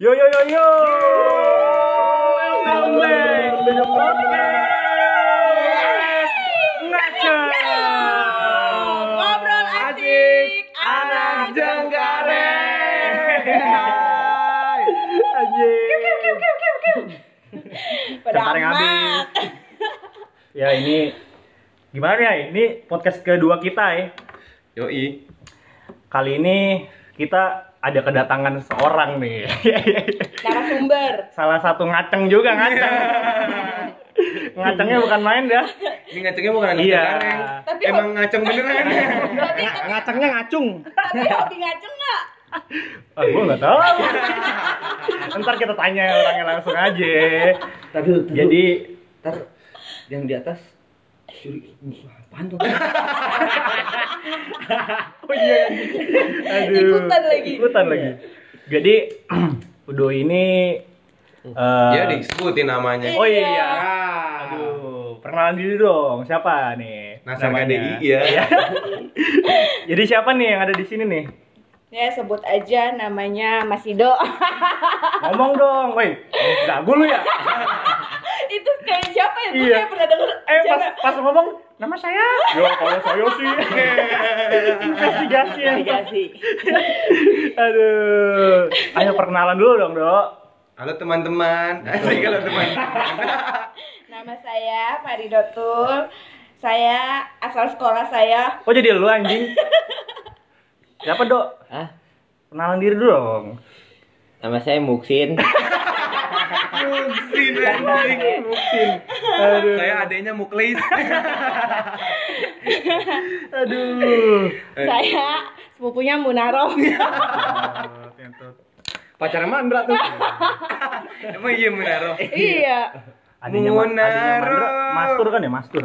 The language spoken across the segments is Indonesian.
Yo yo yo yo. Welcome back to the podcast. Ngaca. Ngobrol asik, anak Jenggare. Pada amat. Ya ini gimana ya? Ini podcast kedua kita ya. Yoi. Kali ini kita ada kedatangan seorang nih. Narasumber. Salah satu ngaceng juga ngaceng. Ngacengnya bukan main dah. Ini ngacengnya bukan anak Iya. Tapi Emang ngaceng beneran. Tapi, Nga- ngacengnya ngacung. tapi hobi ngaceng nggak? Ah, gua nggak tahu. Ntar kita tanya orangnya langsung aja. Tadi Jadi ntar yang di atas curi apaan tuh? oh iya. Aduh. Ikutan lagi. Ikutan lagi. Jadi Udo ini eh, Ya disebutin namanya. Oh iya. Iya. Aduh, perkenalan diri dong. Siapa nih? Nasar? KDI ya. Iya. Jadi siapa nih yang ada di sini nih? Ya sebut aja namanya Mas Ido. Ngomong dong, woi. Gagu lu ya? Itu kayak siapa ya? Gue Iya. kayak pernah denger. Eh pas pas ngomong nama saya. Yo kalau saya sih. Investigasi ya. Investigasi. Aduh. Ayo perkenalan dulu dong, Dok. Halo teman-teman. Asik kalau teman. Nama saya Faridotul. Saya asal sekolah saya Oh jadi lu anjing. Siapa, Dok? Hah? Kenalan diri dulu dong. Nama saya Muksin. Muksin anjing. Muksin. Aduh. Saya adanya Muklis. Aduh. saya sepupunya Munaro. Pacaran Mandra tuh. Emang iya Munaro. iya. Adanya, Munaro. Mastur kan ya, Mastur.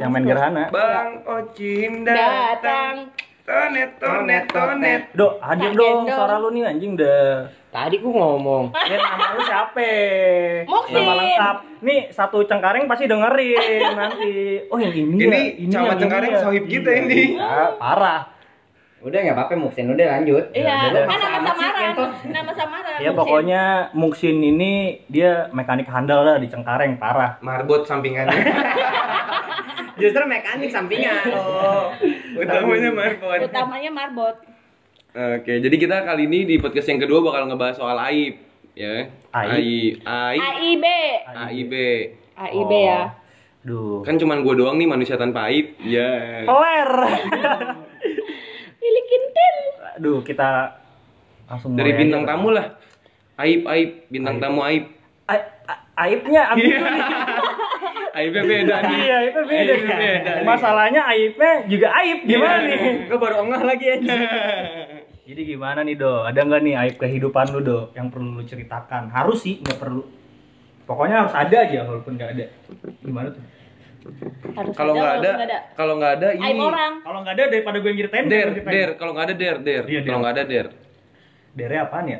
Yang main gerhana. Bang Ocim datang. Tonet tonet tonet. Dok, hadir dong suara lu nih anjing dah. Tadi gua ngomong. Ya nama lu siapa? Muksin. Nama lengkap. Nih satu cengkareng pasti dengerin nanti. Oh yang ini ya. Ini Camat ini Cengkareng ya. sohib kita ini. Ya, parah. Udah nggak apa-apa Muksin, udah lanjut. Iya, udah. kan nama Sama samaran. Nama samaran. Ya pokoknya Muksin ini dia mekanik handal lah di Cengkareng, parah. Marbot sampingannya. Justru mekanik sampingan. Oh, utamanya marbot. utamanya marbot. Oke, jadi kita kali ini di podcast yang kedua bakal ngebahas soal aib, ya. Aib? Aib. Aib. AIB. AIB. AIB Oh. ya. Duh. Kan cuman gue doang nih manusia tanpa aib. Ya. Peler. Pilih kintil. Aduh, kita langsung Dari bintang aja. tamu lah. Aib, aib, bintang tamu aib. A- aibnya abis Iya. Aibnya beda nih. Iya, aibnya beda. Aibnya beda nih. Masalahnya aibnya juga aib gimana Iya. nih? Gua baru ongah lagi aja. Jadi gimana nih do? Ada nggak nih aib kehidupan lu do yang perlu lu ceritakan? Harus sih, nggak perlu. Pokoknya harus ada aja walaupun nggak ada. Gimana tuh? Harus Kalau nggak ada, kalau nggak ada Aib ini. orang. Kalau nggak ada daripada gue yang ceritain. Der, der. Kalau nggak ada der, der. Iya. Kalau nggak ada der. Dere apaan ya?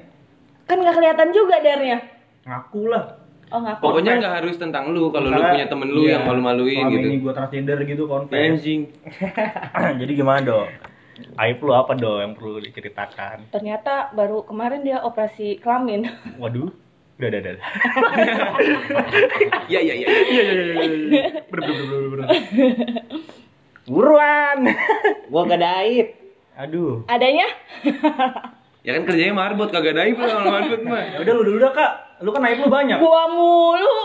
Kan nggak kelihatan juga darnya. Ngaku lah. Oh ngaku. Pokoknya nggak harus tentang lu. Kalau lu punya temen lu iya, yang malu-maluin gitu. ini gue transgender gitu confess. Anjing. Jadi gimana do? Aib lu apa do yang perlu diceritakan? Ternyata baru kemarin dia operasi kelamin. Waduh. Udah, udah, udah. Iya, iya, iya. Iya, iya, iya, iya, iya. Bener, bener, bener, bener. Buruan. Gua gak ada aib. Aduh. Adanya? Ya kan kerjanya marbot kagak ada aib lu kalau marbot mah. Ya udah lu dulu dah kak. Lu kan aib lu banyak. Gua mulu.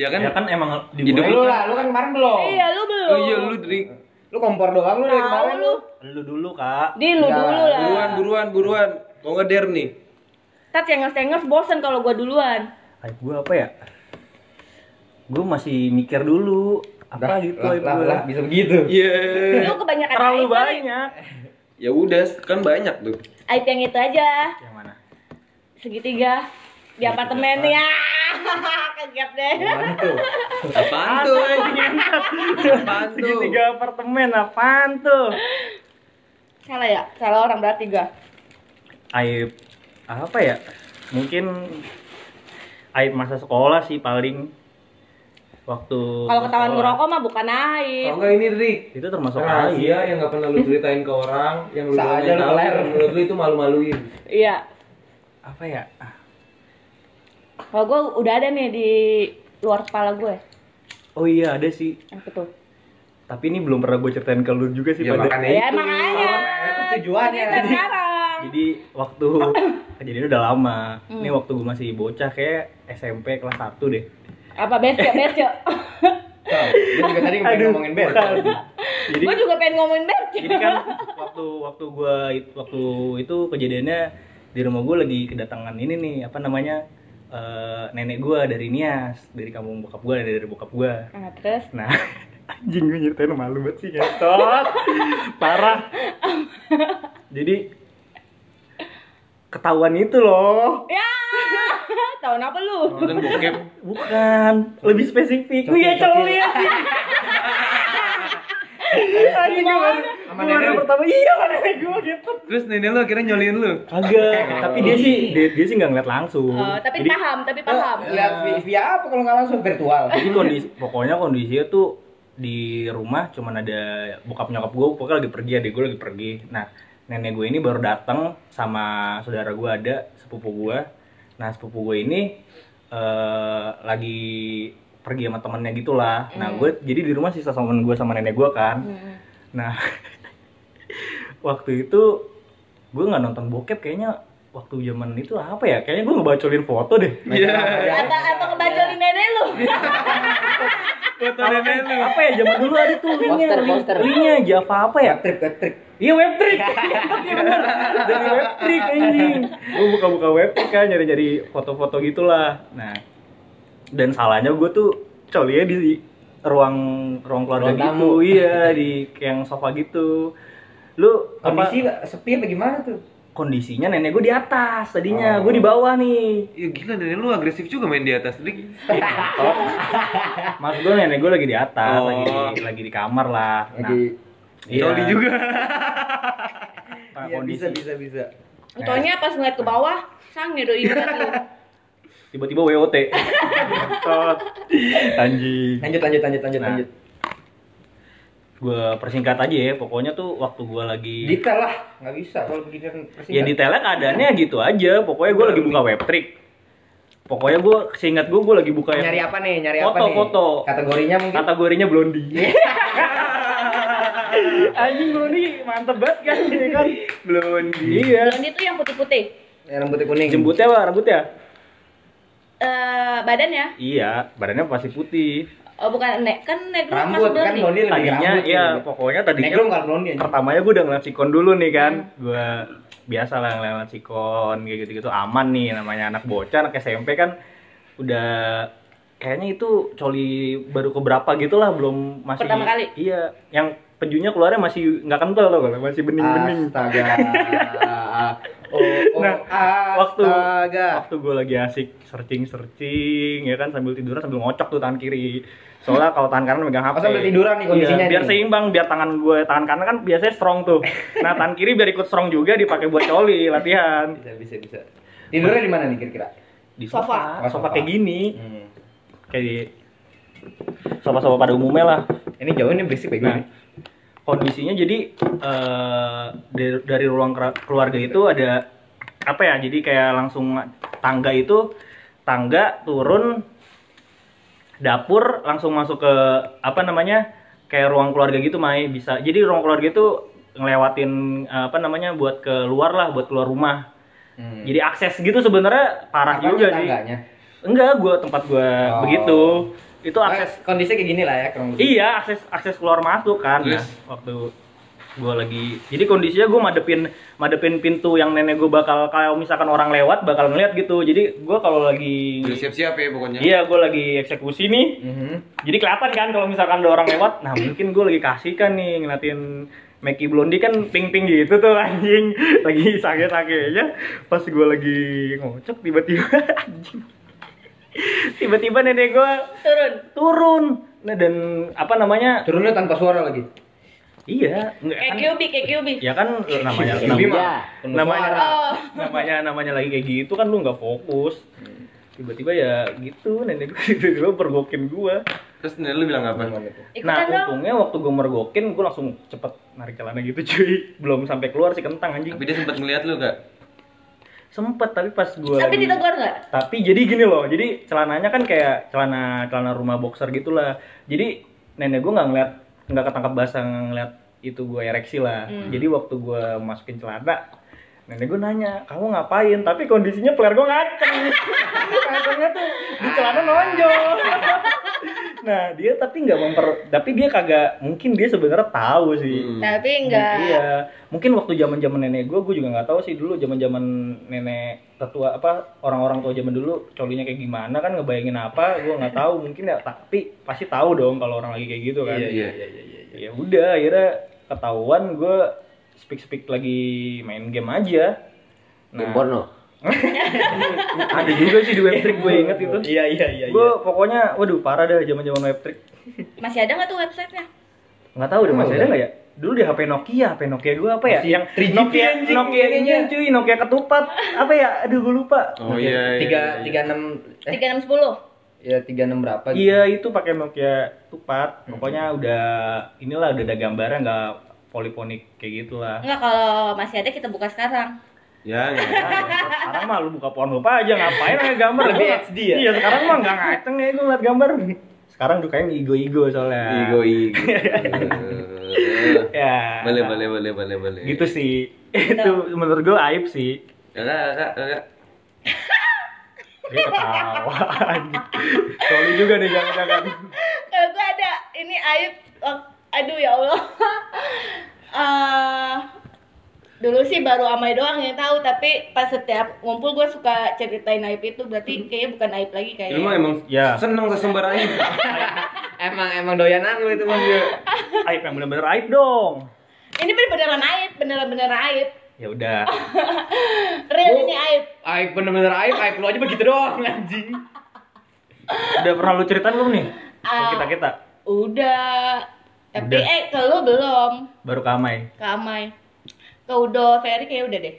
Ya kan? Ya kan emang Hidup dimulai Lu lah, lu kan kemarin belum. Iya lu belum. Oh iya lu dari Lu kompor doang lu dari Tahu kemarin lu. lu. lu dulu kak. Di lu Ya, dulu lah. buruan, buruan, buruan. Mau nggak der nih? Tat cengos-cengos bosen kalau gua duluan. Aib gue apa ya? Gue masih mikir dulu apa gitu lah, aib lah, gue. lah, bisa begitu. Iya. Lu kebanyakan Terlalu aib kali. banyak. Ya udah, kan banyak tuh. Aib yang itu aja. Yang mana? Segitiga di apartemen ya. Kaget deh. Tuh? Apaan tuh? Apaan tuh? Segitiga apartemen apaan tuh? Salah ya? Salah orang berarti gua. Aib apa ya? Mungkin aib masa sekolah sih paling waktu Kalau ketahuan ngerokok mah bukan aib. Kalau enggak ini Rik. itu termasuk aib. Rahasia yang nggak pernah lu ceritain ke orang, yang lu aja tahu, menurut lu itu malu-maluin. Iya. Apa ya? Kalau gue udah ada nih di luar kepala gue. Oh iya ada sih. Yang itu. Tapi ini belum pernah gue ceritain ke lu juga sih Ya, pada. makanya Ya itu. makanya. Itu tujuannya. Cerita sekarang. Jadi waktu kejadian udah lama. Hmm. Ini waktu gue masih bocah kayak SMP kelas 1 deh. Apa beco beco? Tuh, Gue juga tadi pengen ngomongin bukan. Jadi gue juga pengen ngomongin beco. jadi kan waktu waktu gua waktu itu kejadiannya di rumah gue lagi kedatangan ini nih apa namanya eh, nenek gua dari Nias dari kampung bokap gua dari bokap gua. Nah, terus? Nah anjing gue nyeritain malu banget sih ngetot. Parah. Jadi ketahuan itu loh. Ya! Tahun apa lu? Nonton bokep. bukan. Lebih spesifik. Iya coli ya Anjing gue baru, Sama nenek pertama iya sama nenek gue gitu Terus nenek lu akhirnya nyoliin lu. Kagak, tapi dia sih dia, dia sih nggak ngeliat langsung. Oh, tapi Jadi- paham, tapi paham. Lihat vi- via apa kalau nggak langsung virtual? Jadi kondisi pokoknya kondisinya tuh di rumah cuman ada bokap nyokap gue pokoknya lagi pergi adik gue lagi pergi. Nah nenek gue ini baru datang sama saudara gue ada sepupu gue. Nah sepupu gue ini eh lagi pergi sama temennya gitulah. Nah Hmm. gue jadi di rumah sisa sama gue sama nenek gue kan. Hmm. Nah, waktu itu gue nggak nonton bokep kayaknya waktu zaman itu apa ya? Kayaknya gue ngebacolin foto deh. Iya. Atau atau kebacolin nenek lu. Foto nenek lu. Apa ya zaman dulu ada tuh linknya, Poster, link- poster. linknya Java apa ya? Trip ke trip. Iya web trick. Iya bener. Dari web trick anjing. Gue buka-buka web trick kan nyari-nyari foto-foto gitulah. Nah, dan salahnya gue tuh colinya di ruang ruang keluarga Ruang gitu. tamu. Iya, di yang sofa gitu. Lu apa- Kondisi sepi apa gimana tuh? kondisinya nenek gue di atas tadinya Oh. gue di bawah nih Ya gila nenek lu agresif juga main di atas. Tadi mas gue nenek gue lagi di atas Oh. lagi di, lagi di kamar lah nah, Lagi iya. coli juga. Nah, kondisi bisa bisa bisa. Utonya pas ngeliat ke bawah, sang ya doi ingat lu. Tiba-tiba WOT anjing Lanjut lanjut lanjut lanjut Nah. lanjut. gue persingkat aja ya pokoknya tuh waktu gue lagi Detail lah, nggak bisa kalau begini ya detailnya keadaannya gitu aja pokoknya gue lagi buka web trick pokoknya gue seingat gue gue lagi buka yang Nyari apa nih? Nyari Foto, apa nih? foto. Kategorinya mungkin. kategorinya blondi anjing blondi mantep banget kan ini kan blondi iya Blondie tuh yang putih-putih. Yang rambutnya kuning. jembutnya apa rambutnya Eh, badannya? iya badannya pasti putih Oh bukan nek kan nek Rambut masuk kan blondie. lebih tadinya rambut. iya gitu. pokoknya Nek tadinya lu nggak blondie pertamanya gue udah ngeliat sikon dulu nih kan gue biasa lah ngeliat sikon kayak gitu gitu aman nih namanya anak bocah anak SMP kan udah kayaknya itu coli baru keberapa gitu lah belum masih Pertama kali? iya yang penjunya keluarnya masih nggak kental loh kalau masih bening bening Astaga. oh, oh, Nah, waktu astaga. waktu gue lagi asik searching searching ya kan sambil tiduran sambil ngocok tuh tangan kiri soalnya kalau tangan kanan megang HP Oh, sambil tiduran nih kondisinya Iya, biar nih. seimbang biar tangan gue tangan kanan kan biasanya strong tuh nah tangan kiri biar ikut strong juga dipakai buat coli latihan Bisa bisa bisa. Tidurnya di mana nih kira-kira? di Sofa. sofa sofa kayak gini Hmm. kayak di sofa-sofa pada umumnya lah Ini jauh ini berisik bego Nah, nih. Kondisinya jadi eh, dari, dari ruang keluarga itu ada apa ya? Jadi kayak langsung tangga itu tangga turun dapur langsung masuk ke apa namanya? kayak ruang keluarga gitu Mai bisa. Jadi ruang keluarga itu ngelewatin apa namanya buat keluar lah, buat keluar rumah. Hmm. Jadi akses gitu sebenarnya parah Apanya juga sih. tangganya? Enggak, gua tempat gua Oh. begitu. Itu akses Eh, kondisinya kayak gini lah ya kurang lebih. Iya, akses akses keluar masuk kan. Nah, Terus? waktu gua lagi jadi kondisinya gua madepin madepin pintu yang nenek gua bakal kalau misalkan orang lewat bakal ngeliat gitu. Jadi gua kalau lagi Udah siap-siap ya pokoknya. Iya, gua lagi eksekusi nih. Mhm. Jadi kelihatan kan kalau misalkan ada orang lewat. Nah, mungkin gua lagi kasih kan nih ngeliatin Meki Blondie kan ping-ping gitu tuh anjing. Lagi sakit-sakitnya pas gua lagi ngocok tiba-tiba anjing. Tiba-tiba nenek gua Turun. turun. Nah, dan apa namanya? Turunnya tanpa suara lagi. Iya, enggak Kayak kan. QB, kayak QB. Ya kan namanya Lebih namanya, mah. Namanya suara. Oh. namanya namanya lagi kayak gitu kan lu nggak fokus. Tiba-tiba ya gitu nenek gue tiba-tiba pergokin gua. Terus nenek lu bilang apa? Nah, untungnya waktu gua mergokin gua langsung cepet narik celana gitu cuy. Belum sampai keluar sih kentang anjing. Tapi dia sempat ngeliat lu gak? Sempet tapi pas gue Tapi ditegur nggak? tapi jadi gini loh jadi celananya kan kayak celana celana rumah boxer gitulah. Jadi nenek gue nggak ngeliat nggak ketangkap basah ngeliat itu gue ereksi lah. Hmm. jadi waktu gue masukin celana nenek gue nanya kamu ngapain? Tapi kondisinya player gue ngaceng. Ngacengnya tuh di celana nonjol nah dia tapi nggak memper tapi dia kagak mungkin dia sebenarnya tahu sih Hmm. Tapi enggak. Iya, mungkin waktu zaman zaman nenek gue, gue juga nggak tahu sih dulu zaman zaman nenek tetua apa orang-orang tua zaman dulu colinya kayak gimana kan ngebayangin apa, gue nggak tahu mungkin ya tapi pasti tahu dong kalau orang lagi kayak gitu kan. Iya, iya. iya iya iya. Ya udah akhirnya ketahuan gue speak speak lagi main game aja. Game porno. Ada juga sih di web trick gue inget itu. Iya iya iya. Gue pokoknya, waduh parah dah zaman zaman web trick. Masih ada nggak tuh websitenya? nggak tahu deh masih ada nggak ya dulu di HP Nokia HP Nokia gue apa ya Masih yang 3GP Nokia anjing, Nokia ini kayaknya. cuy Nokia ketupat apa ya aduh gue lupa Oh iya. iya, Tiga iya. tiga enam eh Tiga enam sepuluh. ya tiga enam berapa? gitu? iya itu pakai Nokia tupat pokoknya udah inilah udah ada gambarnya nggak poliponik kayak gitulah Enggak kalau masih ada kita buka sekarang. Ya, ya. Nah, sekarang mah lu buka porno apa aja ngapain ngeliat gambar Lebih Gua- HD ya? iya sekarang mah nggak ngaceng ya gue ngeliat gambar sekarang dukanya ego-ego soalnya Ego ego. ya Boleh boleh boleh boleh boleh. gitu sih itu menurut gue aib sih Kakak kakak kakak. Dia ketawa anjing. Sorry juga nih jangan-jangan. Kalau gue ada ini aib, aduh ya Allah. Eh, dulu sih baru Amai doang yang tahu, tapi pas setiap ngumpul gue suka ceritain aib itu, berarti kayaknya bukan aib lagi mah kayaknya. emang Ya. seneng sesembar aja. Emang emang doyanan lu itu mas. Aib yang bener-bener aib dong. Ini bener-beneran aib, bener-bener aib. Ya udah. Real Oh. ini aib. Aib bener-bener aib, aib lu aja begitu doang anjing. Udah pernah lu ceritain belum nih? Ah. Kita kita Udah. Tapi Udah. eh ke lu belum, baru kamai. ke Amai. Ke Udo, Ferry kayak udah deh.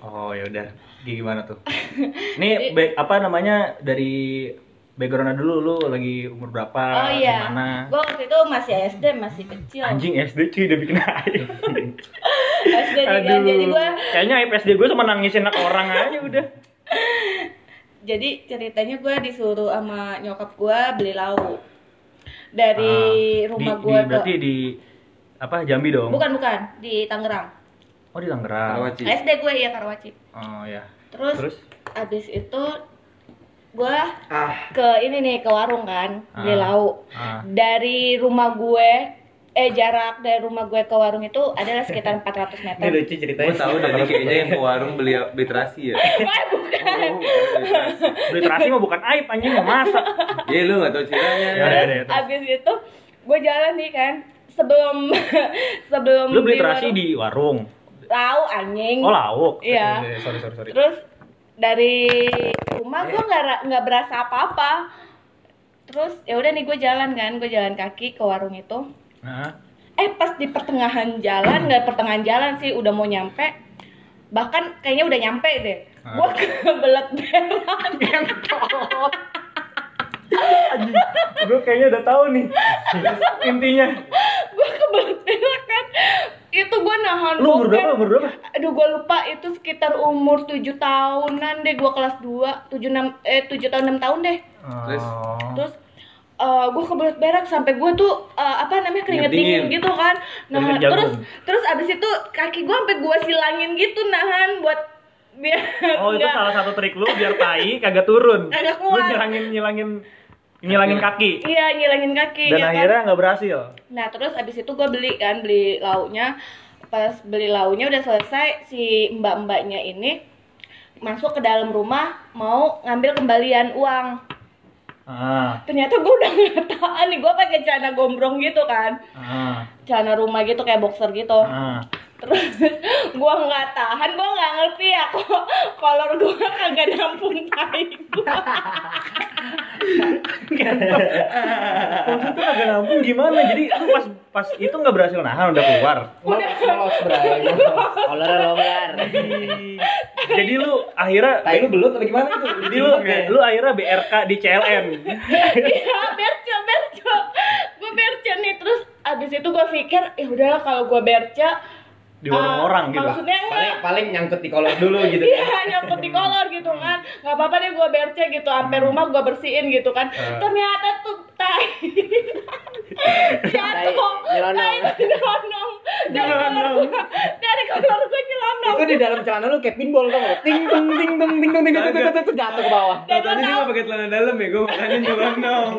Oh ya udah. Gimana tuh? Ini back, apa namanya dari backgroundnya dulu lu lagi umur berapa? oh iya, Gimana? gue waktu itu masih SD, masih kecil. Anjing SD cuy udah bikin aib. SD nih kan, jadi gue Kayaknya SD gue cuma nangisin anak orang aja udah. jadi ceritanya gue disuruh sama nyokap gue beli lauk dari Ah, rumah gue ke berarti di apa Jambi dong? bukan bukan di Tangerang Oh di Tangerang. Karawaci. SD gue ya Karawaci Oh ya. terus, Terus? abis itu gue Ah, ke ini nih ke warung kan beli Ah. lauk Ah. dari rumah gue eh jarak dari rumah gue ke warung itu adalah sekitar 400 ini meter lucu ceritanya. Gue tahu dari kayaknya yang ke warung beli beli terasi ya. Eh, bukan Oh, beli terasi. Beli terasi mah bukan aib anjing mau masak. Iya lu nggak tahu ceritanya. Ya, ya, ya, terus. abis itu gue jalan nih kan sebelum sebelum Lu beli terasi warung- di warung. Tahu anjing Oh lauk. Iya. Eh, Sorry sorry sorry. terus dari rumah gue nggak ra- nggak berasa apa-apa terus ya udah nih gue jalan kan gue jalan kaki ke warung itu Nah, eh pas di pertengahan jalan nggak pertengahan jalan sih udah mau nyampe bahkan kayaknya udah nyampe deh gue kebelet berak. Gue kayaknya udah tahu nih. Intinya. gue kebelet berak kan itu gue nahan Lu umur berapa? Umur berapa? Aduh gue lupa itu sekitar umur 7 tahunan deh gue kelas 2 7 6 eh 7 tahun 6 tahun deh Terus? Oh. terus gue kebelet berak sampai gue tuh eh, apa namanya keringet dingin dingin. gitu kan nah Keringet jagung. terus terus abis itu kaki gue sampai gue silangin gitu nahan buat biar Oh itu nggak- salah satu trik lu biar tai kagak turun. Kagak Lu kuat. nyilangin nyilangin nyilangin kaki. iya nyilangin kaki Dan ya kan? akhirnya nggak berhasil. Nah terus abis itu gue beli kan beli lauknya pas beli lauknya udah selesai si mbak-mbaknya ini masuk ke dalam rumah mau ngambil kembalian uang Ah, ternyata gue udah nggak tahan nih gue pakai celana gombrong gitu kan ah, celana rumah gitu kayak boxer gitu ah. Terus gue nggak tahan gue nggak ngerti ya kok kolor gue kagak nampung tai gue Maksud itu kagak nampung gimana? Jadi lu pas pas itu nggak berhasil nahan udah keluar. udah Lolos, Bray. Kolornya longgar. Jadi lu akhirnya Tai lu belut apa gimana itu? jadi lu lu akhirnya BRK di CLN. iya berca berca gue berca nih terus abis itu gue pikir ya udahlah kalau gue berca di warung Ah, orang gitu. Maksudnya enggak. Paling paling nyangkut di kolor dulu gitu. Iya, nyangkut di kolor gitu kan. Gak apa-apa deh gue berce gitu, sampai rumah gue bersihin gitu kan. Ah. Ternyata tuh tai. Jatuh, tai nyelonong. Dari kolor gue, dari kolor gue nyelonong. Itu di dalam celana lu kayak pinball tau nggak? Ting tung ting tung ting tung ting tung ting tung ting tung jatuh ke bawah. Dan lo Tadi dia tahu, nggak pakai celana dalam ya, gue makanya nyelonong.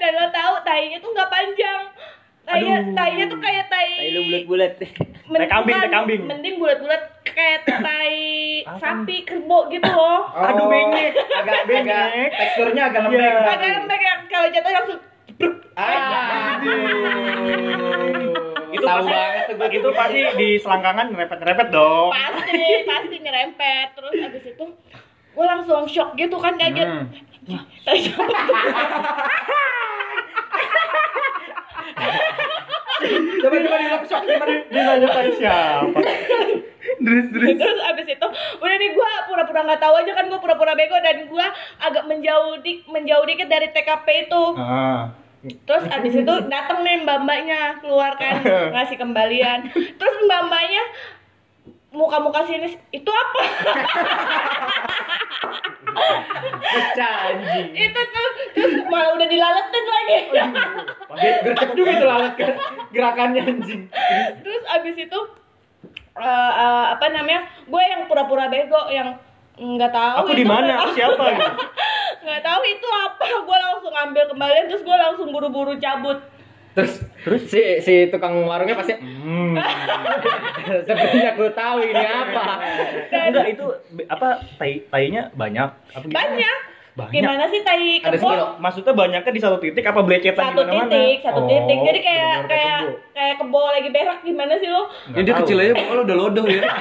dan lo tahu tainya tuh nggak panjang. Tainya, Aduh. tainya tuh kayak tai. Tai lu bulat-bulat. Men- kambing, tai kambing. Mending bulat-bulat kayak tai sapi kerbo gitu loh. Aduh, bengek. Agak Bengek. agak teksturnya agak Iya. lembek. Agak lembek ya kalau jatuh langsung Ah. Itu Tahu pasti, banget gue itu pasti di selangkangan nyerempet-nyerempet dong. pasti pasti nyerempet terus abis itu gue langsung shock gitu kan kaget Hmm. Tai siapa tuh? Coba coba di shock gimana? Tadi siapa? Terus terus. terus abis itu udah nih gue pura-pura nggak tahu aja kan gue pura-pura bego dan gue agak menjauh dik menjauh dikit dari TKP itu Ah. terus abis itu datang nih mbak mbaknya keluar kan ngasih kembalian terus mbak mbaknya muka-muka sini itu apa Pecah anjing. itu tuh terus malah udah dilaletin lagi Gercep juga tuh lalat kan gerakannya anjing. terus abis itu eh, eh, apa namanya gue yang pura-pura bego yang nggak tahu Aku di itu mana? Aku siapa gitu? nggak tahu itu apa gue langsung ambil kembalian terus gue langsung buru-buru cabut Terus terus si si tukang warungnya pasti Hmm. sepertinya aku tahu ini apa. Enggak itu apa tai tainya banyak? Apa gimana? banyak Banyak. gimana sih tai Ada kebo. Maksudnya banyaknya di satu titik apa belecetan satu di mana-mana? titik satu Oh, titik jadi kayak kayak kebo. kayak kebo lagi berak gimana sih lo tahu. kecil aja, pokoknya udah lodoh ya.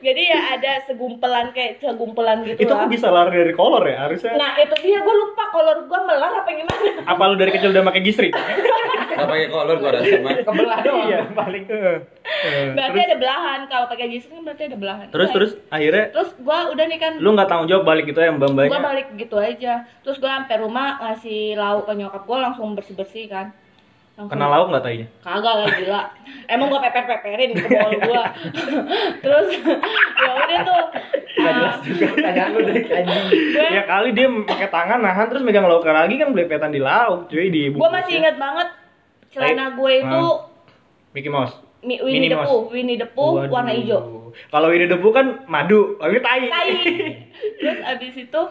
jadi ya ada segumpelan kayak segumpelan gitu Itu lah. kok bisa lari dari kolor ya? Harusnya. Nah itu dia gue lupa kolor gue melar apa gimana. Apa lu dari kecil udah pakai gisri? Gak pakai kolor gua rasa mah. Kebelah doang. iya, paling eh. Eh, berarti terus, ada belahan. Kalau pakai jeans kan berarti ada belahan. Terus Nah, terus? Akhirnya? Terus gue udah nih kan. Lu nggak tanggung jawab balik gitu ya mbak gue mbaknya balik gitu aja. Terus gue sampai rumah ngasih lauk ke nyokap gue langsung bersih bersih kan langsung, kena lauk nggak tainya? Kagak lah gila. Emang gue peper peperin ke bol gue terus ya udah tuh. Gak ah, jelas juga. Pertanyaan lu dari anjing. gue ya kali dia pakai tangan nahan terus megang lauk lagi kan belepetan di lauk cuy di gue masih ingat banget celana gue itu Mickey Mouse. Mi- Winnie the Pooh Winnie the Pooh warna hijau. Kalau Winnie the Pooh kan madu ini tai. Tai. Terus abis itu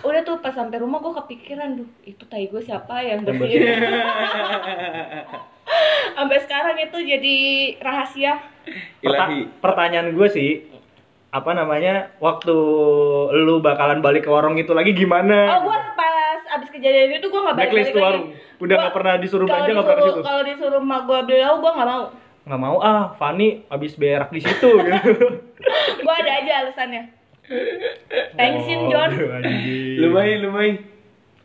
udah tuh pas sampai rumah gue kepikiran duh itu tai gue siapa yang bersihin sampai sekarang itu jadi rahasia. Perta- Ilahi. pertanyaan gue sih apa namanya waktu lu bakalan balik ke warung itu lagi gimana? Oh gue pas abis kejadian itu gue nggak balik blacklist balik lagi. warung. Udah Gua- nggak pernah disuruh belanja nggak pernah ke situ? kalau disuruh mak gue beli lauk gue nggak mau. Nggak mau. Ah Fani abis berak di situ gitu. Gue ada aja alasannya Thanksin John Aduh, anjing. Lumayan, lumayan.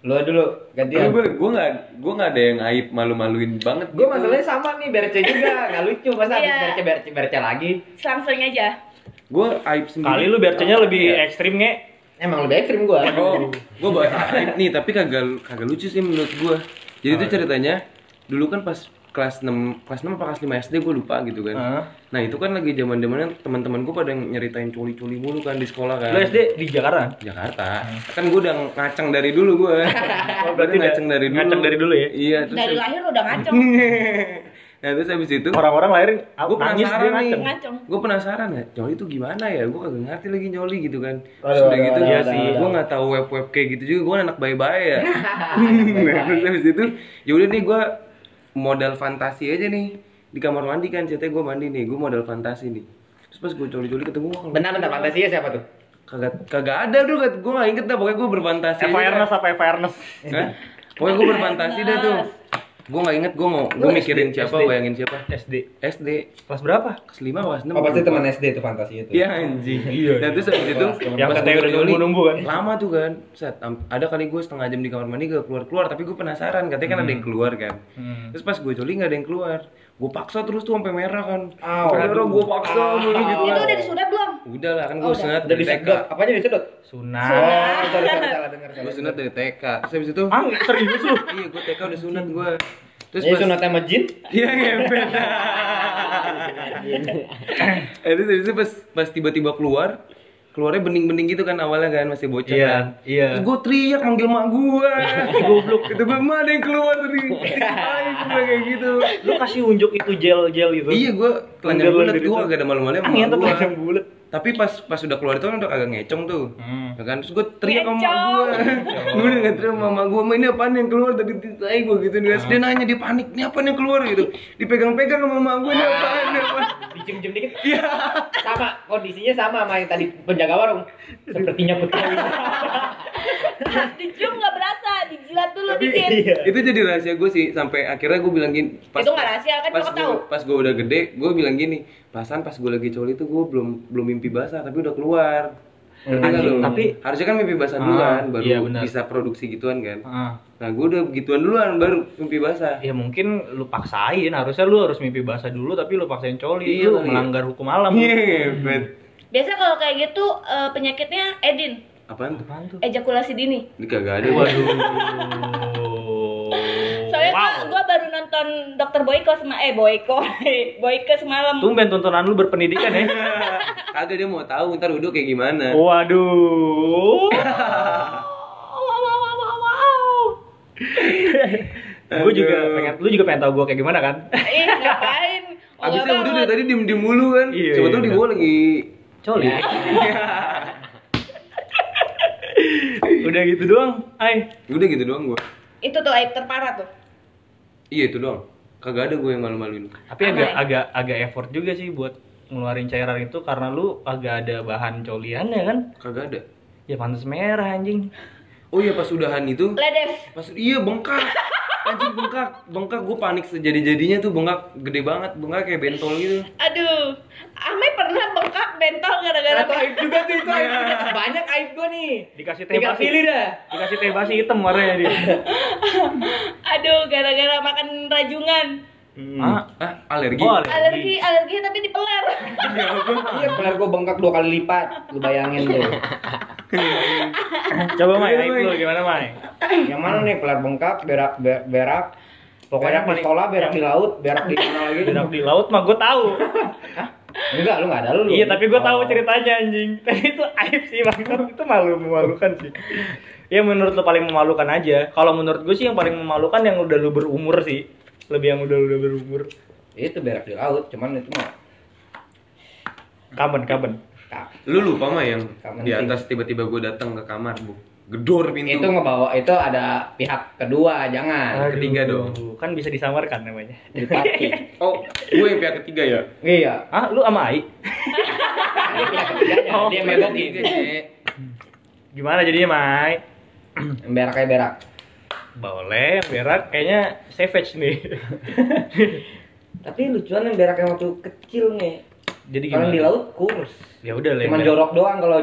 Lu dulu gantian. gue gue nggak gue nggak ada yang aib malu-maluin banget. Gue gitu. masalahnya sama nih berce juga, nggak lucu masa Iya. berce berce berce lagi. selang-seling aja Gue aib sendiri. kali lu bercanya lebih Iya. ekstrim nge Emang lebih ekstrim gue. Oh, gue bahas aib nih, tapi kagak kagak lucu sih menurut gue. Jadi itu ceritanya dulu kan pas kelas 6 kelas 6 apa kelas 5 SD gue lupa gitu kan. Hah? Nah, itu kan lagi zaman-zamannya teman-teman gue pada nyeritain coli-coli mulu kan di sekolah kan. lu SD di Jakarta Jakarta. Kan gue udah ngaceng dari dulu gue. Oh, berarti Udah ngaceng dari dulu. ngaceng dari dulu ya? Iya, terus dari lahir udah ngaceng Nah, terus habis itu orang-orang lahirin gue nangis dia penasaran nih. Gue penasaran ya, nyoli itu gimana ya? Gue kagak ngerti lagi nyoli gitu kan. Terus Waduh, udah gitu, waduh, sih. gue nggak tahu web web kayak gitu juga. Gue anak bayi-bayi ya. nah, terus habis itu, ya udah nih gue modal fantasi aja nih di kamar mandi kan. Ceritanya gue mandi nih, gue modal fantasi nih. Terus pas gue coli-coli ketemu gue Bentar bentar fantasinya siapa tuh? kagak kagak ada dulu kan. Gue nggak inget dah. Pokoknya gue berfantasi. Awareness apa awareness? Pokoknya gue berfantasi dah tuh. Gue nggak inget gue mau gue mikirin SD? siapa, bayangin siapa. SD SD kelas berapa kelas 5 kelas 6 Oh pasti teman SD itu fantasinya tuh. Iya anjing. Iya. Nah terus habis itu Yang pas katanya udah nyoli, nunggu-nunggu kan? Lama tuh kan. Set, ada kali gue setengah jam di kamar mandi gak keluar-keluar tapi gue penasaran katanya kan ada yang keluar kan. Hmm. Terus pas gue coli gak ada yang keluar. Gue paksa terus tuh sampai merah kan. Au. Sampai merah gue paksa mulu gitu. itu udah disunat belum Udah lah kan gue Oh, sunat dari TK. disedot. Apanya disedot? sunat Oh. Gue sunat dari TK. Terus habis itu ah serius lu iya gue TK udah sunat gue. Terus pas sunat sama jin. Iya ngepet. Eh, Terus habis itu pas pas tiba-tiba keluar, keluarnya bening-bening gitu kan awalnya kan masih bocah Iya, kan. iya. Terus gue teriak manggil mak gue. Goblok. Itu gue mah ada yang keluar. Ayo gue kayak gitu. Lu kasih unjuk itu gel-gel itu. Iya gue telanjang bulat gue agak ada malu-malunya Angin tuh telanjang bulat. Tapi pas pas udah keluar itu kan udah agak ngecong tuh. Hmm. Ya kan terus gue teriak sama Ngecong. gue. gue udah teriak sama mak gue, "Ma, ini apaan yang keluar tadi tai gue gitu nih. Terus dia nanya dia panik, "Ini apaan yang keluar?" gitu. Dipegang-pegang sama mak gue, "Ini apaan?" Ini apaan? Dicium-cium dikit. Iya. Sama, kondisinya sama sama yang tadi penjaga warung. Sepertinya ketahui. Dicium nggak berasa, dijilat dulu Tapi dikit. Iya. itu jadi rahasia gue sih sampai akhirnya gue bilang gini Itu nggak rahasia, kan pas gue, tahu. pas gue udah gede gue bilang gini pasan pas gue lagi coli itu gue belum belum mimpi basah tapi udah keluar Ngerti nggak Anjing, lu? tapi- harusnya kan mimpi basah Ah, duluan baru iya, bisa produksi gituan kan Ah. nah gue udah begituan duluan baru mimpi basah Ya mungkin lu paksain, harusnya lu harus mimpi basah dulu tapi lu paksain coli, Iya lu kali ya. melanggar hukum alam. Iya, bet. Biasa kalau kayak gitu eh, penyakitnya Edin, Apaan tuh? Apaan tuh? ejakulasi dini. Ini kagak ada. Waduh. Soalnya wow. gua, gua baru nonton Dokter Boyko sama eh Boyko, Boyke semalam. Tumben tontonan lu berpendidikan ya. Kagak dia mau tahu ntar udah kayak gimana. Waduh. Wow, wow, wow, wow, wow. gue juga pengen, lu juga pengen tahu gue kayak gimana kan? Ih, ngapain? Oh, Abisnya udah dari tadi diem diem mulu kan. Iya, Coba iya, tuh di gua lagi. Coli. Udah gitu doang. Ay. Udah gitu doang gua. Itu tuh aib terparah tuh. Iya itu doang. Kagak ada gue yang malu-maluin. Tapi agak agak agak effort juga sih buat ngeluarin cairan itu karena lu agak ada bahan coliannya kan? Kagak ada. Ya pantas merah anjing. Oh iya pas udahan itu, Ledes. pas iya bengkak. Anjing bengkak, bengkak gue panik sejadi-jadinya tuh bengkak gede banget, bengkak kayak bentol gitu. Aduh. Ame pernah bengkak bentol gara-gara Atau aib juga tuh itu aib juga. Banyak aib gua nih. Dikasih teh basi. pilih dah. Dikasih teh basi hitam warnanya dia. Aduh, gara-gara makan rajungan. Ah, Ah, alergi. Oh, Alergi, alergi tapi dipeler. Iya, peler gua bengkak dua kali lipat. Lu bayangin tuh. Coba Mai, aib lu gimana Mai? Yang mana nih peler bengkak, berak ber- berak. Pokoknya Berak di sekolah, berak di laut, berak di mana lagi? Berak di laut mah gue tahu. Enggak, lu enggak ada lu. Iya, tapi gue tahu Oh. ceritanya anjing. Tapi itu aib sih bang, itu malu memalukan sih. Ya menurut lo paling memalukan aja. Kalau menurut gue sih yang paling memalukan yang udah lu berumur sih. Lebih yang udah udah berumur. Itu berak di laut, cuman itu mah kapan? tak. Lu lupa mah yang di atas tiba-tiba gue datang ke kamar, Bu. Gedor pintu. Itu ngebawa itu ada pihak kedua, jangan. ketiga dong. Kan bisa disamarkan namanya. Oh, gue yang pihak ketiga ya? Iya. Ah, lu sama Ai? Oh, dia Cek. Gimana jadinya Mai? Berak kayak berak. Boleh, berak kayaknya savage nih. Tapi lucuan yang berak yang waktu kecil nih. Jadi Kalau gimana? di laut kurus. Ya udah lah. Cuman berak. jorok doang kalau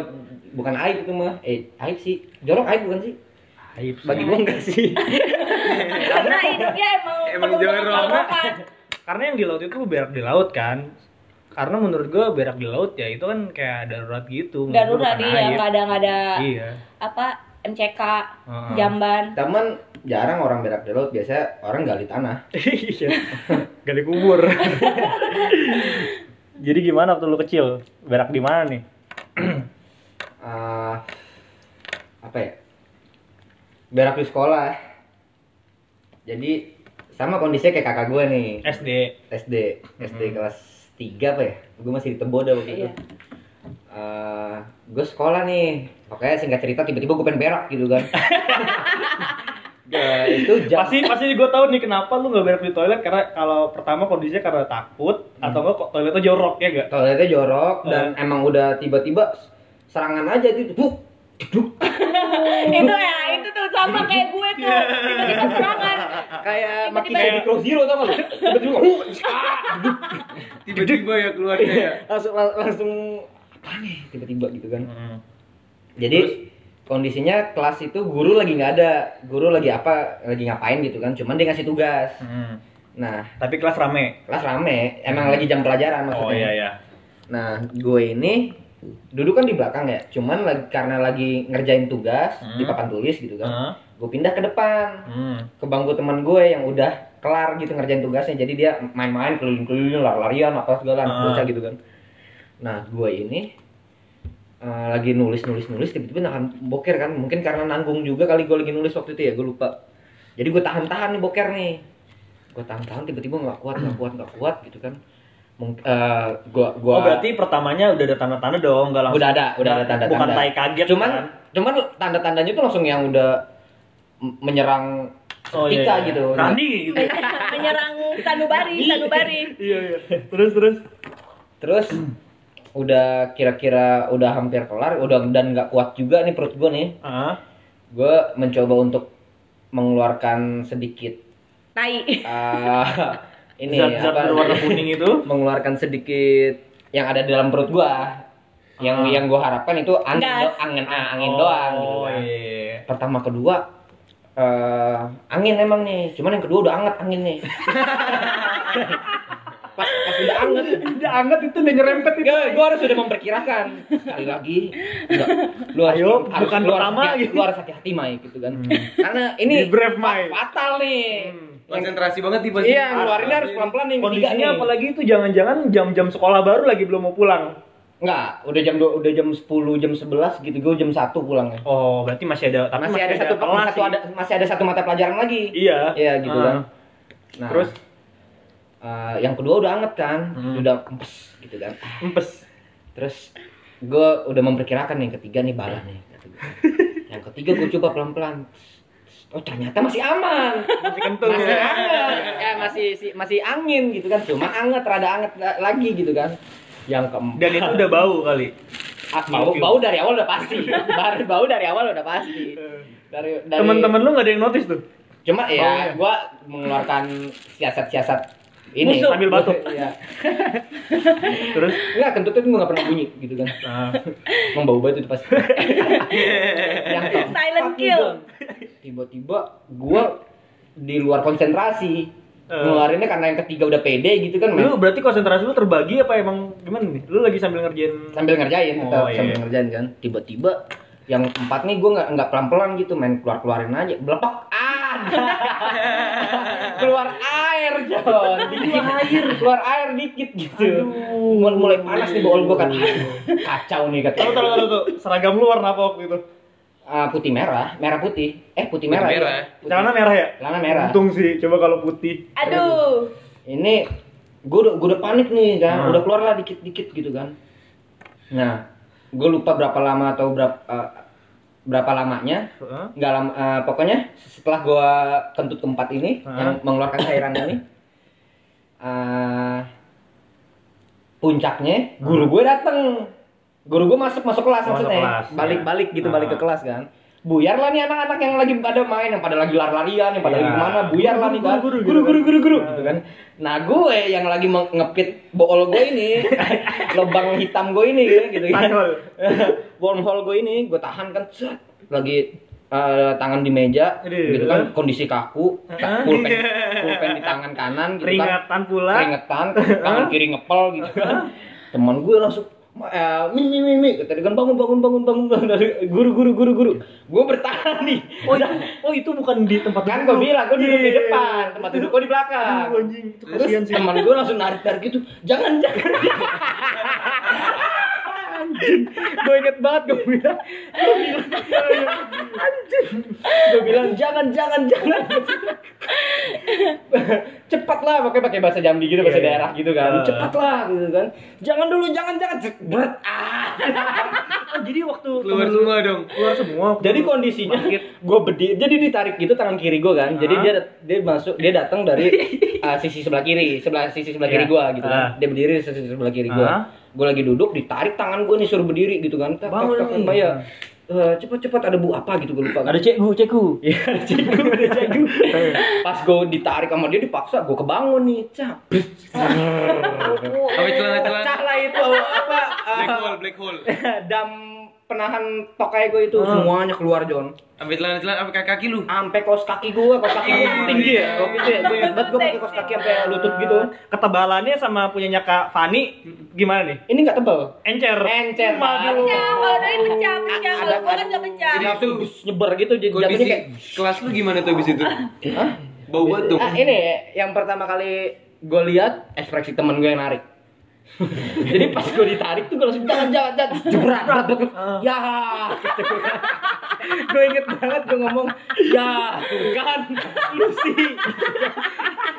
bukan aib itu mah. Eh, aib sih. Jorok aib bukan sih? Aib sih. Bagi gua enggak sih. Karena hidupnya emang Emang jorok. kerokan. Karena yang di laut itu berak di laut kan. Karena menurut gue berak di laut ya itu kan kayak darurat gitu. menurut gua Darurat iya, aib. nggak ada nggak ada Iya. apa MCK, Heeh. jamban. Temen jarang orang berak di laut, biasa orang gali tanah. Iya. Gali kubur. Jadi gimana waktu lu kecil? Berak di mana nih? Ah, apa ya? Berak di sekolah. Jadi sama kondisinya kayak kakak gue nih. SD. SD, SD kelas 3 apa ya? Gue masih di Teboda waktu itu. Iya. Eh, gue sekolah nih, pokoknya singkat cerita tiba-tiba gue pengen berak gitu kan. Ya, itu jam Pasti pasti gue tahu nih kenapa lu nggak berak di toilet karena kalau pertama kondisinya karena takut atau enggak kok toiletnya jorok ya enggak? toiletnya jorok dan emang udah tiba-tiba serangan aja gitu. Buk, jeduk. itu ya, itu tuh sama kayak gue tuh. Tiba-tiba serangan. kayak makin kayak di Crow Zero tau gak lu? Tiba-tiba Tiba-tiba ya keluarnya ya. langsung langsung apa nih tiba-tiba gitu kan. Jadi kondisinya kelas itu guru lagi nggak ada, guru lagi apa, lagi ngapain gitu kan, cuman dia ngasih tugas. Hmm. Nah, Tapi kelas rame. kelas rame, emang lagi jam pelajaran maksudnya. Oh iya iya. Nah, gue ini duduk kan di belakang ya, cuman lagi, karena lagi ngerjain tugas Hmm. di papan tulis gitu kan, Heeh. gue pindah ke depan Hmm. ke bangku teman gue yang udah kelar gitu ngerjain tugasnya jadi dia main-main keliling-keliling lari-larian apa segala bocah gitu kan nah gue ini eh, lagi nulis nulis nulis tiba-tiba nahan boker kan mungkin karena nanggung juga kali gue lagi nulis waktu itu ya gue lupa jadi gue tahan-tahan nih boker nih gue tahan-tahan tiba-tiba nggak kuat nggak kuat nggak kuat gitu kan Mung- eh, gua gua Oh berarti pertamanya udah ada tanda-tanda dong, nggak langsung. udah ada udah ada tanda-tanda Bukan tai kaget. cuman kan? cuman tanda-tandanya tuh langsung yang udah menyerang Oh, iya, iya. gitu Randi gitu. menyerang sanubari sanubari iya iya. Terus terus. terus udah kira-kira udah hampir kelar udah dan nggak kuat juga nih perut gue nih Ah. gue mencoba untuk mengeluarkan sedikit tai ah, ini Zat-zat apa berwarna kuning itu. mengeluarkan sedikit yang ada di dalam perut gua yang Ah. yang gua harapkan itu angin do- angin ah, angin doang gitu Oh kan. iya. pertama kedua eh angin emang nih cuman yang kedua udah anget angin nih pas, pas udah anget Udah anget itu udah nyerempet itu. Gua, gua harus sudah memperkirakan sekali lagi enggak, lu harus, Ayo, harus, bukan lu harus pertama, hati, gitu. lu harus hati-hati Mai gitu kan karena ini Di brave, Mai. fatal nih Konsentrasi banget pasti. iya ngeluarinnya harus pelan-pelan nih Kondisinya nih. apalagi itu jangan-jangan jam-jam sekolah baru lagi belum mau pulang. Enggak, udah jam dua, udah jam 10, jam 11 gitu. Gue jam 1 pulangnya. Oh, berarti masih ada tapi masih, ada satu kelas satu sih. ada masih ada satu mata pelajaran lagi. Iya. Iya gitu Ah. kan. Nah, Terus eh, yang kedua udah anget kan, Hmm. udah empes gitu kan. empes. Terus gue udah memperkirakan yang ketiga nih bala nih. yang ketiga gue coba pelan-pelan. Oh ternyata masih aman, Masih kentul masih ya. anget, ya masih si- masih angin gitu kan, cuma anget, rada anget la- lagi gitu kan. Yang keempat, Dan itu udah bau kali. Ah, bau bau dari awal udah pasti bau bau dari awal udah pasti dari dari Temen-temen lu gak ada yang notice tuh? cuma ya gua mengeluarkan siasat-siasat ini Musuh. Sambil batuk. Iya. Terus enggak kentut itu nggak pernah bunyi gitu kan nah, emang bau banget itu pasti yang keempat Silent kill. Tiba-tiba gua di luar konsentrasi Eh. ngeluarinnya karena yang ketiga udah pede gitu kan lu berarti konsentrasi lu terbagi apa emang gimana nih? Lu lagi sambil ngerjain sambil ngerjain tetap Oh, iya. sambil ngerjain kan tiba-tiba yang empat nih gue nggak nggak pelan-pelan gitu main keluar keluarin aja belepak ah keluar air John dikit air keluar air dikit gitu mulai, mulai panas nih bol gue kan Aduh, kacau nih kata Tahu tahu tahu tuh. Seragam lu warna apa waktu itu? Ah, putih merah merah putih eh putih Putih merah merah. iya. Putih. Celana merah ya? celana merah Untung sih, coba kalau putih. aduh ini gue udah gue udah panik nih kan Hmm. udah keluar lah dikit dikit gitu kan nah gue lupa berapa lama atau berapa eh, berapa lamanya Heeh. nggak lama eh, pokoknya setelah gua kentut keempat ini Hah? yang mengeluarkan cairan ini eh, puncaknya guru gue dateng guru gue masuk masuk kelas Masuk maksudnya kelas, balik ya. balik gitu balik ke kelas kan buyar lah nih anak-anak yang lagi pada main yang pada lagi lari-larian yang pada Ya. lagi ke mana buyar lah nih kan. Guru, guru guru, guru guru kan. guru gitu kan. Nah gue yang lagi ngepit bool gue ini lubang hitam gue ini gitu kan. Wormhole gue ini gue tahan kan set, lagi eh, tangan di meja gitu kan. Kondisi kaku pulpen pulpen di tangan kanan gitu kan. Peringatan pula. keringetan tangan kiri ngepel gitu kan. Teman gue langsung eh, mi mi mi mi. Kata dia kan bangun bangun bangun bangun. Bangun dari guru guru guru guru. Gue bertahan nih. Oh, iya. oh itu bukan di tempat kan gue bilang gue duduk di Iya. depan. Tempat duduk gue di belakang. Anjing, itu terus kasihan sih. teman gue langsung narik narik gitu. Jangan jangan anjing gue inget banget gue bilang gue bilang anjing gue bilang jangan jangan jangan cepatlah pakai pakai bahasa Jambi gitu bahasa Iya, iya. daerah gitu kan Ah. cepatlah gitu kan jangan dulu jangan jangan berat ah Oh, jadi waktu Keluar temen semua dong. Keluar semua. jadi kondisinya gue berdiri jadi ditarik gitu tangan kiri gue kan jadi Ah. dia dia masuk dia datang dari uh, sisi sebelah kiri sebelah sisi sebelah kiri Iya. gue gitu Ah. kan dia berdiri di sisi sebelah kiri gue Ah. Gue lagi duduk ditarik tangan gue nih suruh berdiri gitu kan tak tak Bangun tak nih. Mbak, Eh, cepat-cepat ada bu apa gitu gue lupa kan Ada cekgu, cekgu. Iya, ada cegu, ada cegu. Pas gue ditarik sama dia dipaksa, gue kebangun nih, cap. Sampai celana-celana. Pecah lah itu apa? Black hole, black hole. dam penahan tokai gue itu Ah. semuanya keluar John. Sampai celana-celana sampai kaki lu. Sampai kaos kaki gue, kaos kaki gue Iya. tinggi ya. Waktu itu ya, gue banget gue pakai kaos kaki sampai lutut gitu. Ketebalannya sama punyanya Kak Fani gimana nih? Ini nggak tebel. Encer. Encer, Waduh. pecah kalau dari pecah pecah kalau Ada- gua kan nggak pecah Jadi itu nyebar gitu jadi jatuhnya Kondisi kayak kelas lu gimana tuh abis itu? Hah? Bau banget tuh. Ah, ini yang pertama kali gue lihat ekspresi temen gue yang narik. Jadi pas gue ditarik tuh gue langsung jangan jangan jangan jebrak jebrak. ya gue inget banget gue ngomong ya kan lu sih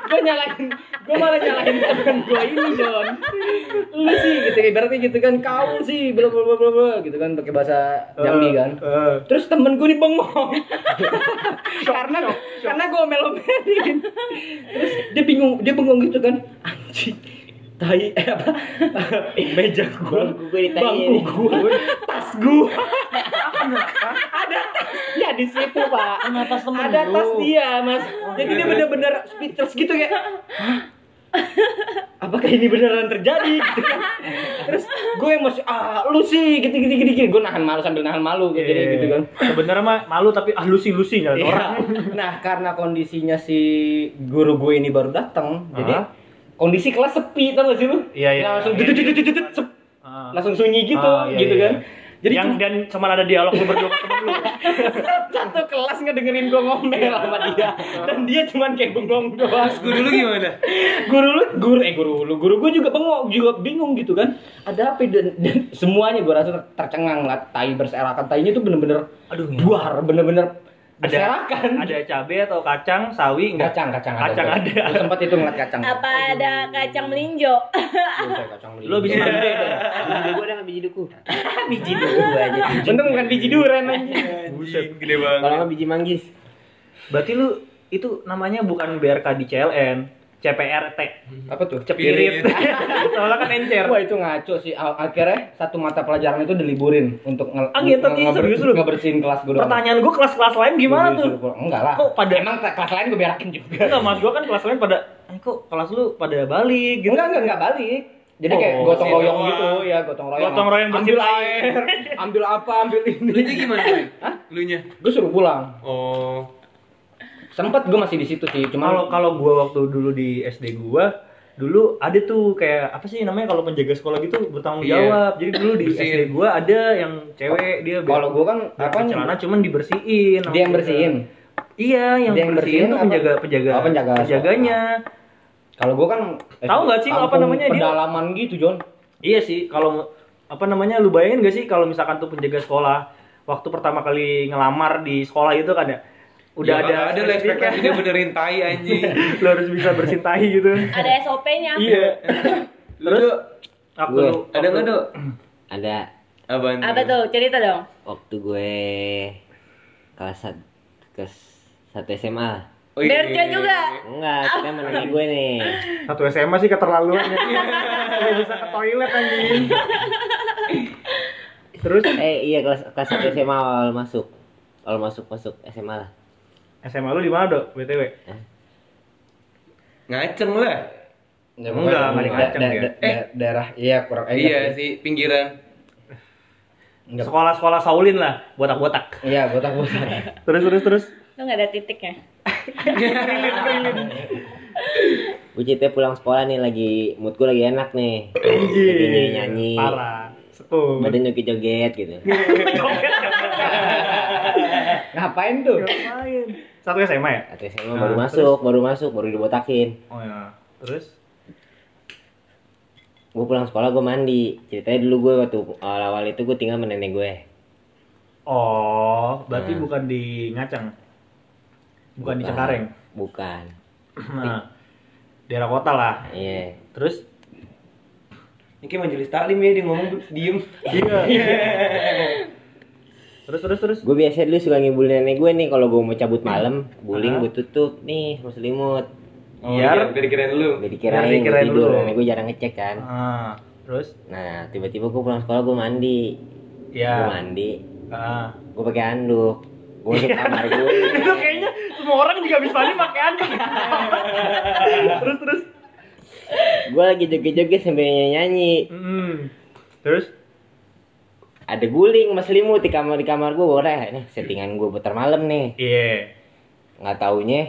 gue nyalahin gue malah nyalahin temen gue ini John lu sih gitu ibaratnya gitu kan kau sih bla bla bla bla gitu kan pakai bahasa Jambi kan Eh, Terus temen gue dibengong karena karena gue melomelin. Terus dia bingung, dia bengong gitu kan. Anjing. Tai eh apa? Meja gue, Bangku ditanyain. bangku gue, tas gue. ada tas dia di situ pak. Kenapa temen Ada lu? tas dia mas. Jadi dia bener-bener speechless gitu kayak. "Hah? Apakah ini beneran terjadi? Gitu kan. Terus gue masih ah lu sih gitu gitu gitu, gitu. gue nahan malu sambil nahan malu gitu, iya, gitu kan. Sebenarnya mah malu tapi ah lusi lusi nyalain Iya. orang. Nah, karena kondisinya si guru gue ini baru datang, jadi Ah. Kondisi kelas sepi tau gak sih lu? Iya, iya. Langsung Iya, iya. Ah. langsung sunyi gitu, Ah, iya, gitu iya. kan. Jadi yang cuma dan cuma ada dialog lu berdua sama temen lu. satu kelas ngedengerin gue ngomel sama dia, dan dia cuman kayak bengong doang. Gue dulu gimana? Guru lu, guru eh guru lu, guru gue juga bengong, juga bingung gitu kan. Ada apa dan, dan semuanya gue rasa ter- tercengang lah, tai berserakan, tainya tuh bener-bener Aduh, buar, bener-bener ada berserakan. ada cabe atau kacang, sawi enggak? kacang, kacang, Kacang ada. Gue sempat itu ngeliat kacang. Apa ada kacang melinjo? Bukan kacang Lu bisa melinjo. gede. Biji gue udah biji duku. biji duku aja. Untung bukan biji duren anjing. Buset. Gede Kalau banget. nggak biji manggis. Berarti lu itu namanya bukan BRK di CLN, CPRT. Apa tuh? Cepirit. Soalnya kan encer. Wah itu ngaco sih. Al- Akhirnya satu mata pelajaran itu diliburin untuk nge Ah, gitu, nge- ngeber- serius lu? ngebersihin kelas gue doang. Pertanyaan gua kelas-kelas lain gimana tuh? Enggak lah. Kok pada- Emang kelas lain gue berakin juga. Enggak, mas gua kan kelas lain pada eh, kok kelas lu pada balik gitu. Enggak, enggak, enggak balik. Jadi kayak Oh, gotong royong gitu ya, gotong royong. Gotong royong ambil air, ambil apa, ambil ini. Lu nya gimana? Boy? Lu nya? Gue suruh pulang. Oh. Sempet gue masih di situ sih, cuma Kalau kalau gua waktu dulu di SD gua dulu ada tuh kayak apa sih namanya kalau penjaga sekolah gitu bertanggung Iya. jawab. Jadi dulu di Bersihin. SD gua ada yang cewek dia kalau gue kan apa celana cuman dibersihin. dia yang bersihin. Iya, yang, Dia yang bersihin, bersihin tuh apa? penjaga penjaga Oh, penjaga penjaganya. Kalau gue kan Tahu nggak sih apa namanya dia? Pedalaman gitu, John. Iya sih, kalau apa namanya lu bayangin gak sih kalau misalkan tuh penjaga sekolah waktu pertama kali ngelamar di sekolah itu kan ya udah Ya, ada ada lah ekspektasi dia benerin tai anjing. lu harus bisa bersintahi gitu. Ada SOP-nya. iya. Lu Terus waktu Gue. lu- ada nggak tuh? Ada Apaan? Apa tuh? Cerita dong. waktu gue kelas sat- kelas satu SMA. Oh, iya. Berca juga. Enggak, kita menanya gue nih. Satu SMA sih keterlaluan ya. Bisa ke toilet anjing. Terus Eh iya kelas kelas satu SMA awal masuk. Awal masuk masuk SMA lah. SMA lu di mana, Dok? BTW? Ngaceng lah. Ya, Enggak, pokoknya nggak da- dikacang da- dia. da- da- daerah iya kurang eh, Iya nggak sih. pinggiran. Enggak. Sekolah-sekolah Saulin lah, botak-botak. Iya, botak-botak. Terus terus terus. Lu nggak ada titiknya. Bucitnya pulang sekolah nih lagi mood gue lagi enak nih. Lagi Anjing. nyanyi-nyanyi. Parah. Sepuh. Badan joget-joget gitu. Ngapain tuh? Ngapain? Satu SMA ya? Satu SMA Nah, baru masuk, baru masuk, baru dibotakin. Oh ya. Terus? Gue pulang sekolah gue mandi. Ceritanya dulu gue waktu awal-awal itu gue tinggal sama nenek gue. Oh, berarti Nah. bukan di Ngacang. Bukan, di Bukan. Cengkareng. Bukan. Nah, daerah kota lah. Iya. Terus? Ini kayak majelis taklim ya dia ngomong diem. Iya. terus terus terus. Gue biasa dulu suka ngibul nenek gue nih kalau gue mau cabut malam, guling gue tutup nih sama selimut. Oh, Biar- iya, biar dikirain lu. Biar dikirain, Biar gue dikirain tidur, dulu. nenek gue jarang ngecek kan. Ah, terus? Nah, tiba-tiba gue pulang sekolah gue mandi. Gue Ya. mandi, Ah. gue pakai handuk. Gue masuk kamar gue. Itu kayaknya semua orang juga bisa mandi pakai anduk. terus terus. gue lagi joget-joget sambil nyanyi. Hmm. Terus? Ada guling selimut di kamar di kamar gue. Gue nih settingan gue putar malam nih. Iya. Nggak taunya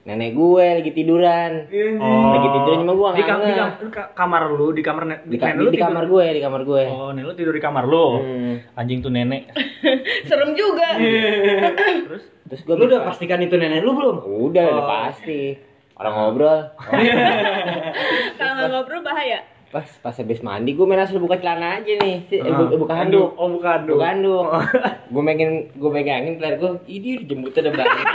nenek gue lagi tiduran. Oh. Lagi tidur cuma gua di, nggak kam- di, kam- di kamar lu, di kamar ne- Di, ka- di, lu di kamar gue, di kamar gue. Oh, nenek lu tidur di kamar lu. Hmm. Anjing tuh nenek. Serem juga. Terus Terus gue Lu udah pastikan itu nenek lu belum? Udah, udah pasti. Orang ngobrol. Kalau nggak ngobrol bahaya. Pas pas habis mandi gue main langsung buka celana aja nih. Eh, Ah. bu- buka handuk. Oh, buka handuk. Buka handuk. gue pengen gue pegangin peler gue. Ini jembutnya udah banyak.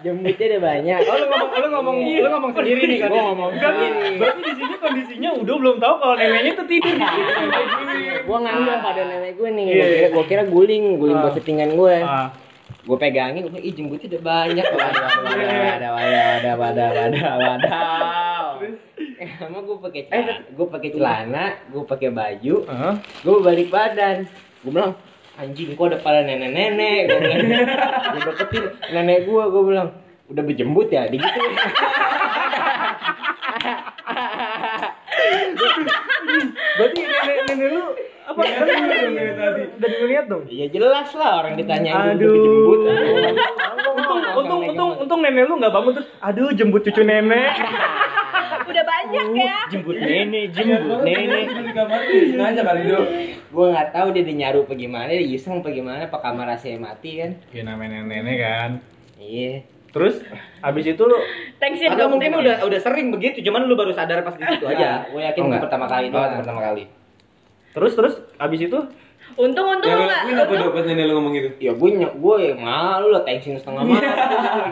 jembutnya udah banyak. Oh, lu ngomong lu ngomong lu ngomong sendiri nih kan. Gua ngomong Berarti, sendiri. berarti di sini kondisinya udah belum tahu kalau neneknya tuh tidur. gue ngambil pada nenek gue nih. Iya, Gue kira, iya. gua kira guling, guling Ah. buat settingan gue. Ah. Gue pegangin, gue ih jembutnya udah banyak. Waduh, waduh, waduh, waduh, waduh, waduh, waduh, waduh. Emang gue pakai celana, gue pakai celana, gue pakai baju, gue balik badan. Gue bilang, anjing kok ada pada nenek-nenek. Gue bilang, gue deketin nenek gue, gue bilang, udah berjembut ya, gitu. Berarti nenek nenek lu apa? tadi. Udah ngeliat dong. Iya jelas lah orang ditanyain Aduh. udah berjembut. Untung, untung, untung, untung nenek lu nggak bangun terus, aduh jembut cucu nenek. Udah banyak ya. Jembut nenek, jembut nenek. sengaja kali itu. Gue nggak tahu dia dinyaru apa gimana, dia iseng apa gimana, apa kamar AC mati kan? Ya namanya nenek kan. Iya. Terus abis itu lu Thanksin Atau dong. mungkin udah udah sering begitu, cuman lu baru sadar pas di situ aja. gue yakin Oh, pertama kali Oh, itu pertama kali. terus terus abis itu Untung untung Yang lu lu nggak. lakuin apa untung- dong pas nenek lu ngomong gitu? Ya gue nyok gue malu lah tensin setengah mati.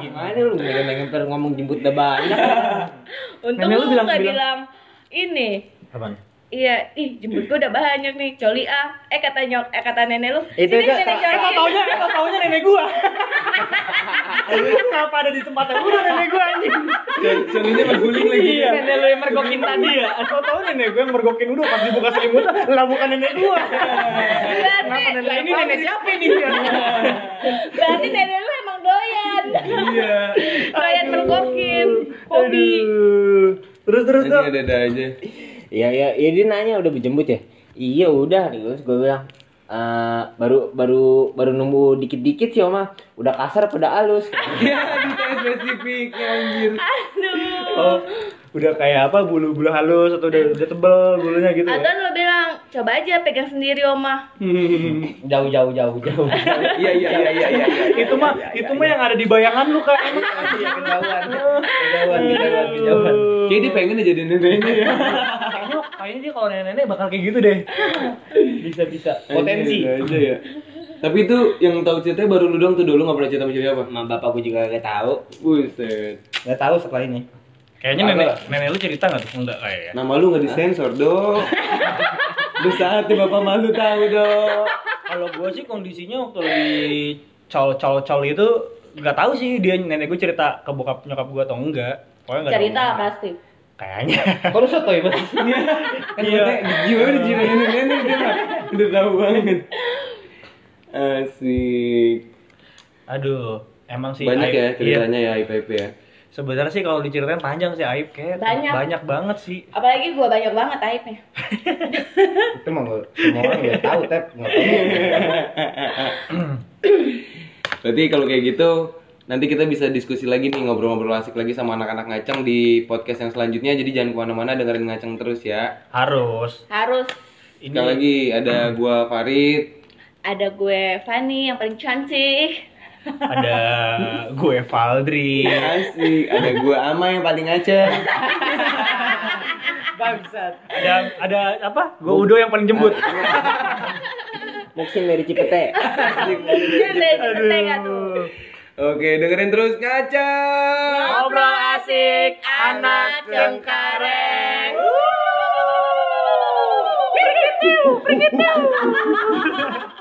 Gimana lu megang per ngomong jemput udah banyak. Untung Nenek lu bilang- nggak bilang- bilang ini. apaan? Iya, ih jemput gua udah banyak nih, coli ah. Eh kata nyok, eh kata nenek lu. Itu sini kan- nenek coli. Eh, taunya, eh, taunya nenek gua. Kenapa ada di tempat yang udah nenek gua anjing? Soalnya berguling lagi. Iya. Nenek lu yang mergokin tadi ya. Atau tahu nenek gue yang mergokin udah pas dibuka selimutnya, lah bukan nenek gua. Berarti, Lah ini nenek siapa ini? berarti nenek lu emang doyan. Iya. doyan mergokin. Hobi. Terus terus Anjing dong. ada-ada aja. Iya iya, iya dia nanya udah berjembut ya. Iya udah, terus gue bilang "Eh, baru baru baru nunggu dikit-dikit sih oma udah kasar pada halus Iya, detail spesifik anjir. Aduh. Oh, udah kayak apa bulu-bulu halus atau udah udah tebel bulunya gitu Atau ya? lu bilang, coba aja pegang sendiri oma. jauh jauh jauh jauh Iya iya iya iya iya. itu mah itu mah yang ada di bayangan lu kan. kejauhan kejauhan kejauhan kejauhan dia pengen aja jadi neneknya ya. Kayaknya dia kalau nenek-nenek bakal kayak gitu deh. bisa bisa Potensi aja ya. Tapi itu yang tahu ceritanya baru lu doang tuh dulu nggak pernah cerita sama apa? sama bapak gue juga gak tahu Buset. Nggak tahu setelah ini. Kayaknya nenek nenek lu cerita nggak tuh? Enggak kayak ya. Nama lu nggak disensor dong. Lu saatnya bapak malu tahu dong. Kalau gue sih kondisinya waktu lagi col-col-col itu nggak tahu sih dia nenek gue cerita ke bokap nyokap gue atau enggak. Pokoknya nggak Cerita tahu. pasti. Kayaknya. Kalau soto ya, Mas? Kan Iya. iya. di jiwa di jiwa nenek-nenek dia mah. Udah tahu banget. Asik. Aduh, emang sih Banyak aib- ya iya. ceritanya ya IPP ya. Sebenarnya sih kalau diceritain panjang sih aib kayak Banyak. banyak banget sih. Apalagi gua banyak banget aibnya. Itu mah semua orang udah tahu, Tep. Nggak tahu. Berarti kalau kayak gitu nanti kita bisa diskusi lagi nih ngobrol-ngobrol asik lagi sama anak-anak ngaceng di podcast yang selanjutnya. Jadi jangan ke mana-mana dengerin ngaceng terus ya. Harus. Harus Ini Sekali lagi ada gua Farid. ada gue Fanny yang paling cantik. ada gue Valdri. Asik. Ada gua Ama yang paling ngaceng. Bangsat. Ada ada apa? Gue Udo yang paling jembut. Muksin dari Cipete Aduh. Oke, dengerin terus ngaceng. Ngobrol asik anak Cengkareng.